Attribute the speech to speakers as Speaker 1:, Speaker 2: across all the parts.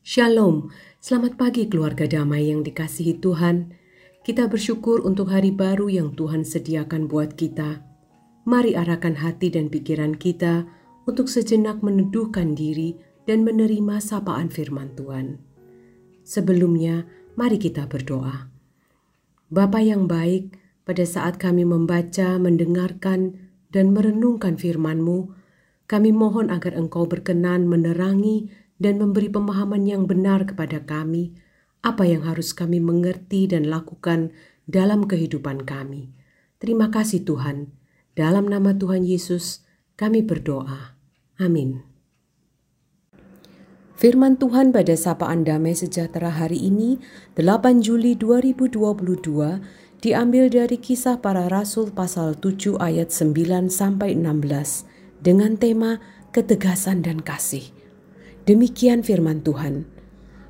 Speaker 1: Shalom, selamat pagi keluarga damai yang dikasihi Tuhan. Kita bersyukur untuk hari baru yang Tuhan sediakan buat kita. Mari arahkan hati dan pikiran kita untuk sejenak meneduhkan diri dan menerima sapaan firman Tuhan. Sebelumnya, mari kita berdoa. Bapa yang baik, pada saat kami membaca, mendengarkan, dan merenungkan firman-Mu, kami mohon agar Engkau berkenan menerangi dan memberi pemahaman yang benar kepada kami apa yang harus kami mengerti dan lakukan dalam kehidupan kami. Terima kasih Tuhan. Dalam nama Tuhan Yesus, kami berdoa. Amin. Firman Tuhan pada Sapaan Damai Sejahtera hari ini, 8 Juli 2022, diambil dari kisah para rasul pasal 7 ayat 9 sampai 16 dengan tema ketegasan dan kasih. Demikian firman Tuhan.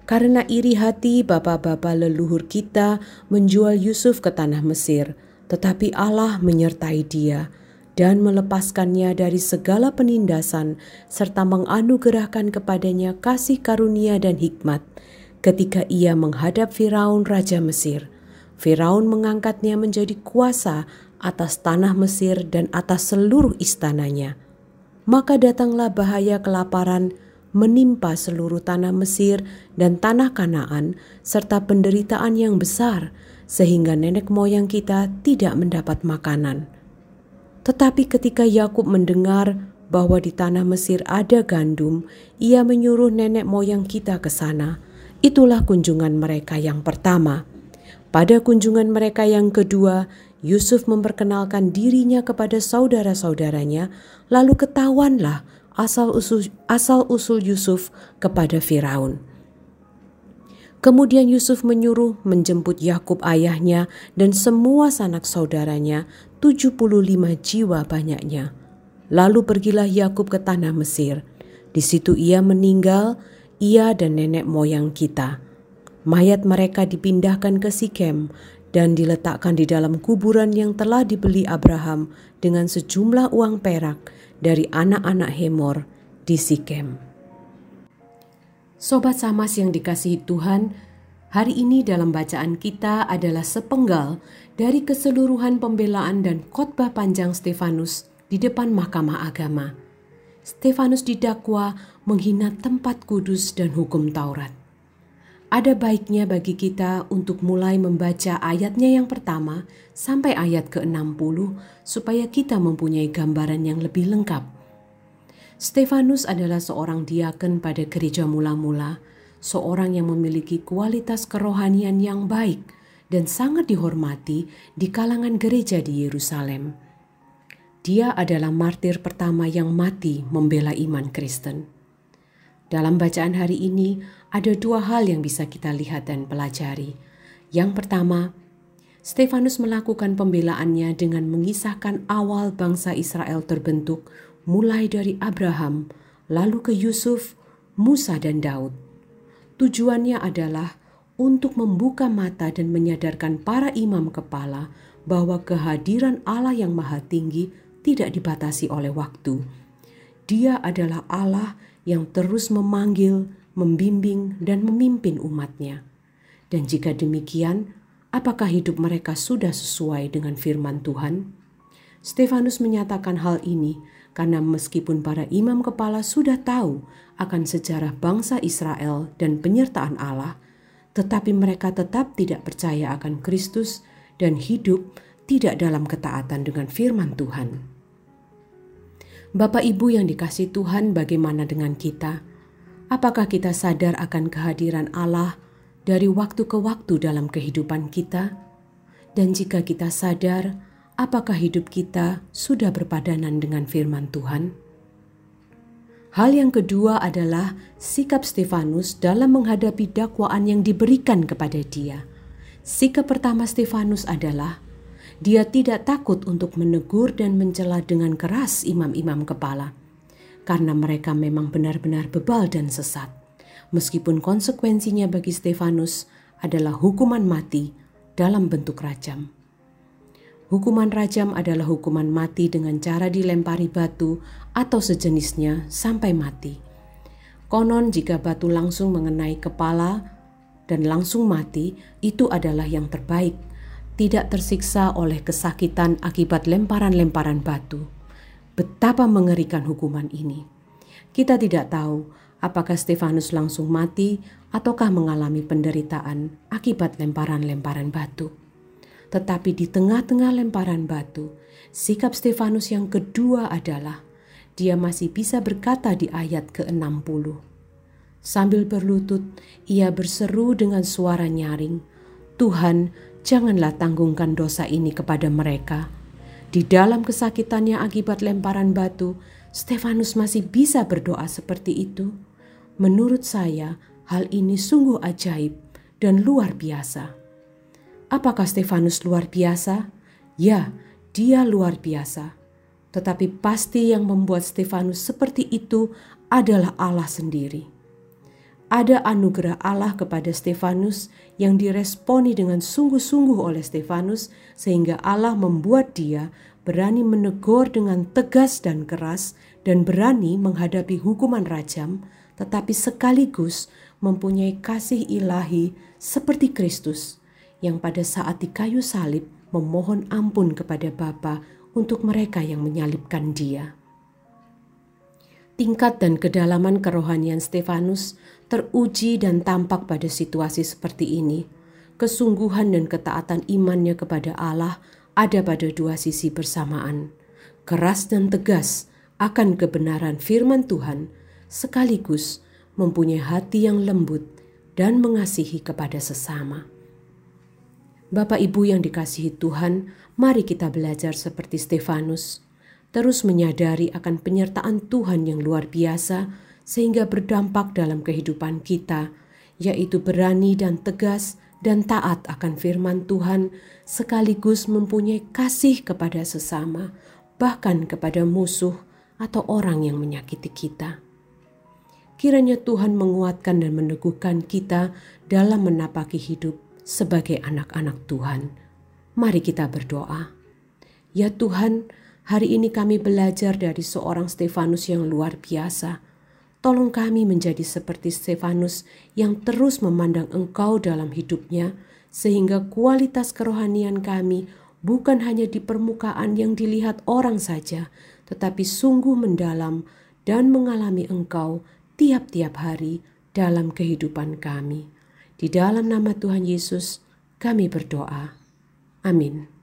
Speaker 1: Karena iri hati bapa-bapa leluhur kita menjual Yusuf ke tanah Mesir, tetapi Allah menyertai dia dan melepaskannya dari segala penindasan serta menganugerahkan kepadanya kasih karunia dan hikmat ketika ia menghadap Firaun raja Mesir. Firaun mengangkatnya menjadi kuasa atas tanah Mesir dan atas seluruh istananya. Maka datanglah bahaya kelaparan menimpa seluruh tanah Mesir dan tanah Kanaan, serta penderitaan yang besar, sehingga nenek moyang kita tidak mendapat makanan. Tetapi ketika Yakub mendengar bahwa di tanah Mesir ada gandum, ia menyuruh nenek moyang kita ke sana. Itulah kunjungan mereka yang pertama. Pada kunjungan mereka yang kedua, Yusuf memperkenalkan dirinya kepada saudara-saudaranya, lalu ketahuanlah asal usul, asal usul Yusuf kepada Firaun. Kemudian Yusuf menyuruh menjemput Yakub ayahnya dan semua sanak saudaranya, 75 jiwa banyaknya. Lalu pergilah Yakub ke tanah Mesir. Di situ ia meninggal, ia dan nenek moyang kita. Mayat mereka dipindahkan ke Sikem dan diletakkan di dalam kuburan yang telah dibeli Abraham dengan sejumlah uang perak dari anak-anak Hemor di Sikem. Sobat Samas yang dikasihi Tuhan, hari ini dalam bacaan kita adalah sepenggal dari keseluruhan pembelaan dan khotbah panjang Stefanus di depan Mahkamah Agama. Stefanus didakwa menghina tempat kudus dan hukum Taurat. Ada baiknya bagi kita untuk mulai membaca ayatnya yang pertama sampai ayat ke-60 supaya kita mempunyai gambaran yang lebih lengkap. Stefanus adalah seorang diaken pada gereja mula-mula, seorang yang memiliki kualitas kerohanian yang baik dan sangat dihormati di kalangan gereja di Yerusalem. Dia adalah martir pertama yang mati membela iman Kristen. Dalam bacaan hari ini, ada dua hal yang bisa kita lihat dan pelajari. Yang pertama, Stefanus melakukan pembelaannya dengan mengisahkan awal bangsa Israel terbentuk, mulai dari Abraham, lalu ke Yusuf, Musa, dan Daud. Tujuannya adalah untuk membuka mata dan menyadarkan para imam kepala bahwa kehadiran Allah yang Maha Tinggi tidak dibatasi oleh waktu. Dia adalah Allah yang terus memanggil, membimbing, dan memimpin umatnya. Dan jika demikian, Apakah hidup mereka sudah sesuai dengan firman Tuhan? Stefanus menyatakan hal ini karena meskipun para imam kepala sudah tahu akan sejarah bangsa Israel dan penyertaan Allah, tetapi mereka tetap tidak percaya akan Kristus dan hidup tidak dalam ketaatan dengan firman Tuhan. Bapak Ibu yang dikasih Tuhan, bagaimana dengan kita? Apakah kita sadar akan kehadiran Allah? dari waktu ke waktu dalam kehidupan kita, dan jika kita sadar, apakah hidup kita sudah berpadanan dengan firman Tuhan? Hal yang kedua adalah sikap Stefanus dalam menghadapi dakwaan yang diberikan kepada dia. Sikap pertama Stefanus adalah dia tidak takut untuk menegur dan mencela dengan keras imam-imam kepala, karena mereka memang benar-benar bebal dan sesat meskipun konsekuensinya bagi Stefanus adalah hukuman mati dalam bentuk rajam. Hukuman rajam adalah hukuman mati dengan cara dilempari batu atau sejenisnya sampai mati. Konon jika batu langsung mengenai kepala dan langsung mati, itu adalah yang terbaik. Tidak tersiksa oleh kesakitan akibat lemparan-lemparan batu. Betapa mengerikan hukuman ini. Kita tidak tahu apakah Stefanus langsung mati ataukah mengalami penderitaan akibat lemparan-lemparan batu. Tetapi di tengah-tengah lemparan batu, sikap Stefanus yang kedua adalah dia masih bisa berkata di ayat ke-60. Sambil berlutut, ia berseru dengan suara nyaring, "Tuhan, janganlah tanggungkan dosa ini kepada mereka." Di dalam kesakitannya akibat lemparan batu, Stefanus masih bisa berdoa seperti itu. Menurut saya, hal ini sungguh ajaib dan luar biasa. Apakah Stefanus luar biasa? Ya, dia luar biasa. Tetapi pasti yang membuat Stefanus seperti itu adalah Allah sendiri. Ada anugerah Allah kepada Stefanus yang diresponi dengan sungguh-sungguh oleh Stefanus, sehingga Allah membuat dia berani menegur dengan tegas dan keras, dan berani menghadapi hukuman rajam, tetapi sekaligus mempunyai kasih ilahi seperti Kristus yang pada saat di kayu salib memohon ampun kepada Bapa untuk mereka yang menyalibkan dia. Tingkat dan kedalaman kerohanian Stefanus teruji dan tampak pada situasi seperti ini. Kesungguhan dan ketaatan imannya kepada Allah ada pada dua sisi bersamaan. Keras dan tegas akan kebenaran firman Tuhan, sekaligus mempunyai hati yang lembut dan mengasihi kepada sesama. Bapak Ibu yang dikasihi Tuhan, mari kita belajar seperti Stefanus, terus menyadari akan penyertaan Tuhan yang luar biasa sehingga berdampak dalam kehidupan kita, yaitu berani dan tegas dan taat akan firman Tuhan sekaligus mempunyai kasih kepada sesama, bahkan kepada musuh atau orang yang menyakiti kita. Kiranya Tuhan menguatkan dan meneguhkan kita dalam menapaki hidup sebagai anak-anak Tuhan. Mari kita berdoa. Ya Tuhan, hari ini kami belajar dari seorang Stefanus yang luar biasa. Tolong kami menjadi seperti Stefanus yang terus memandang Engkau dalam hidupnya, sehingga kualitas kerohanian kami bukan hanya di permukaan yang dilihat orang saja, tetapi sungguh mendalam dan mengalami Engkau tiap-tiap hari dalam kehidupan kami. Di dalam nama Tuhan Yesus, kami berdoa. Amin.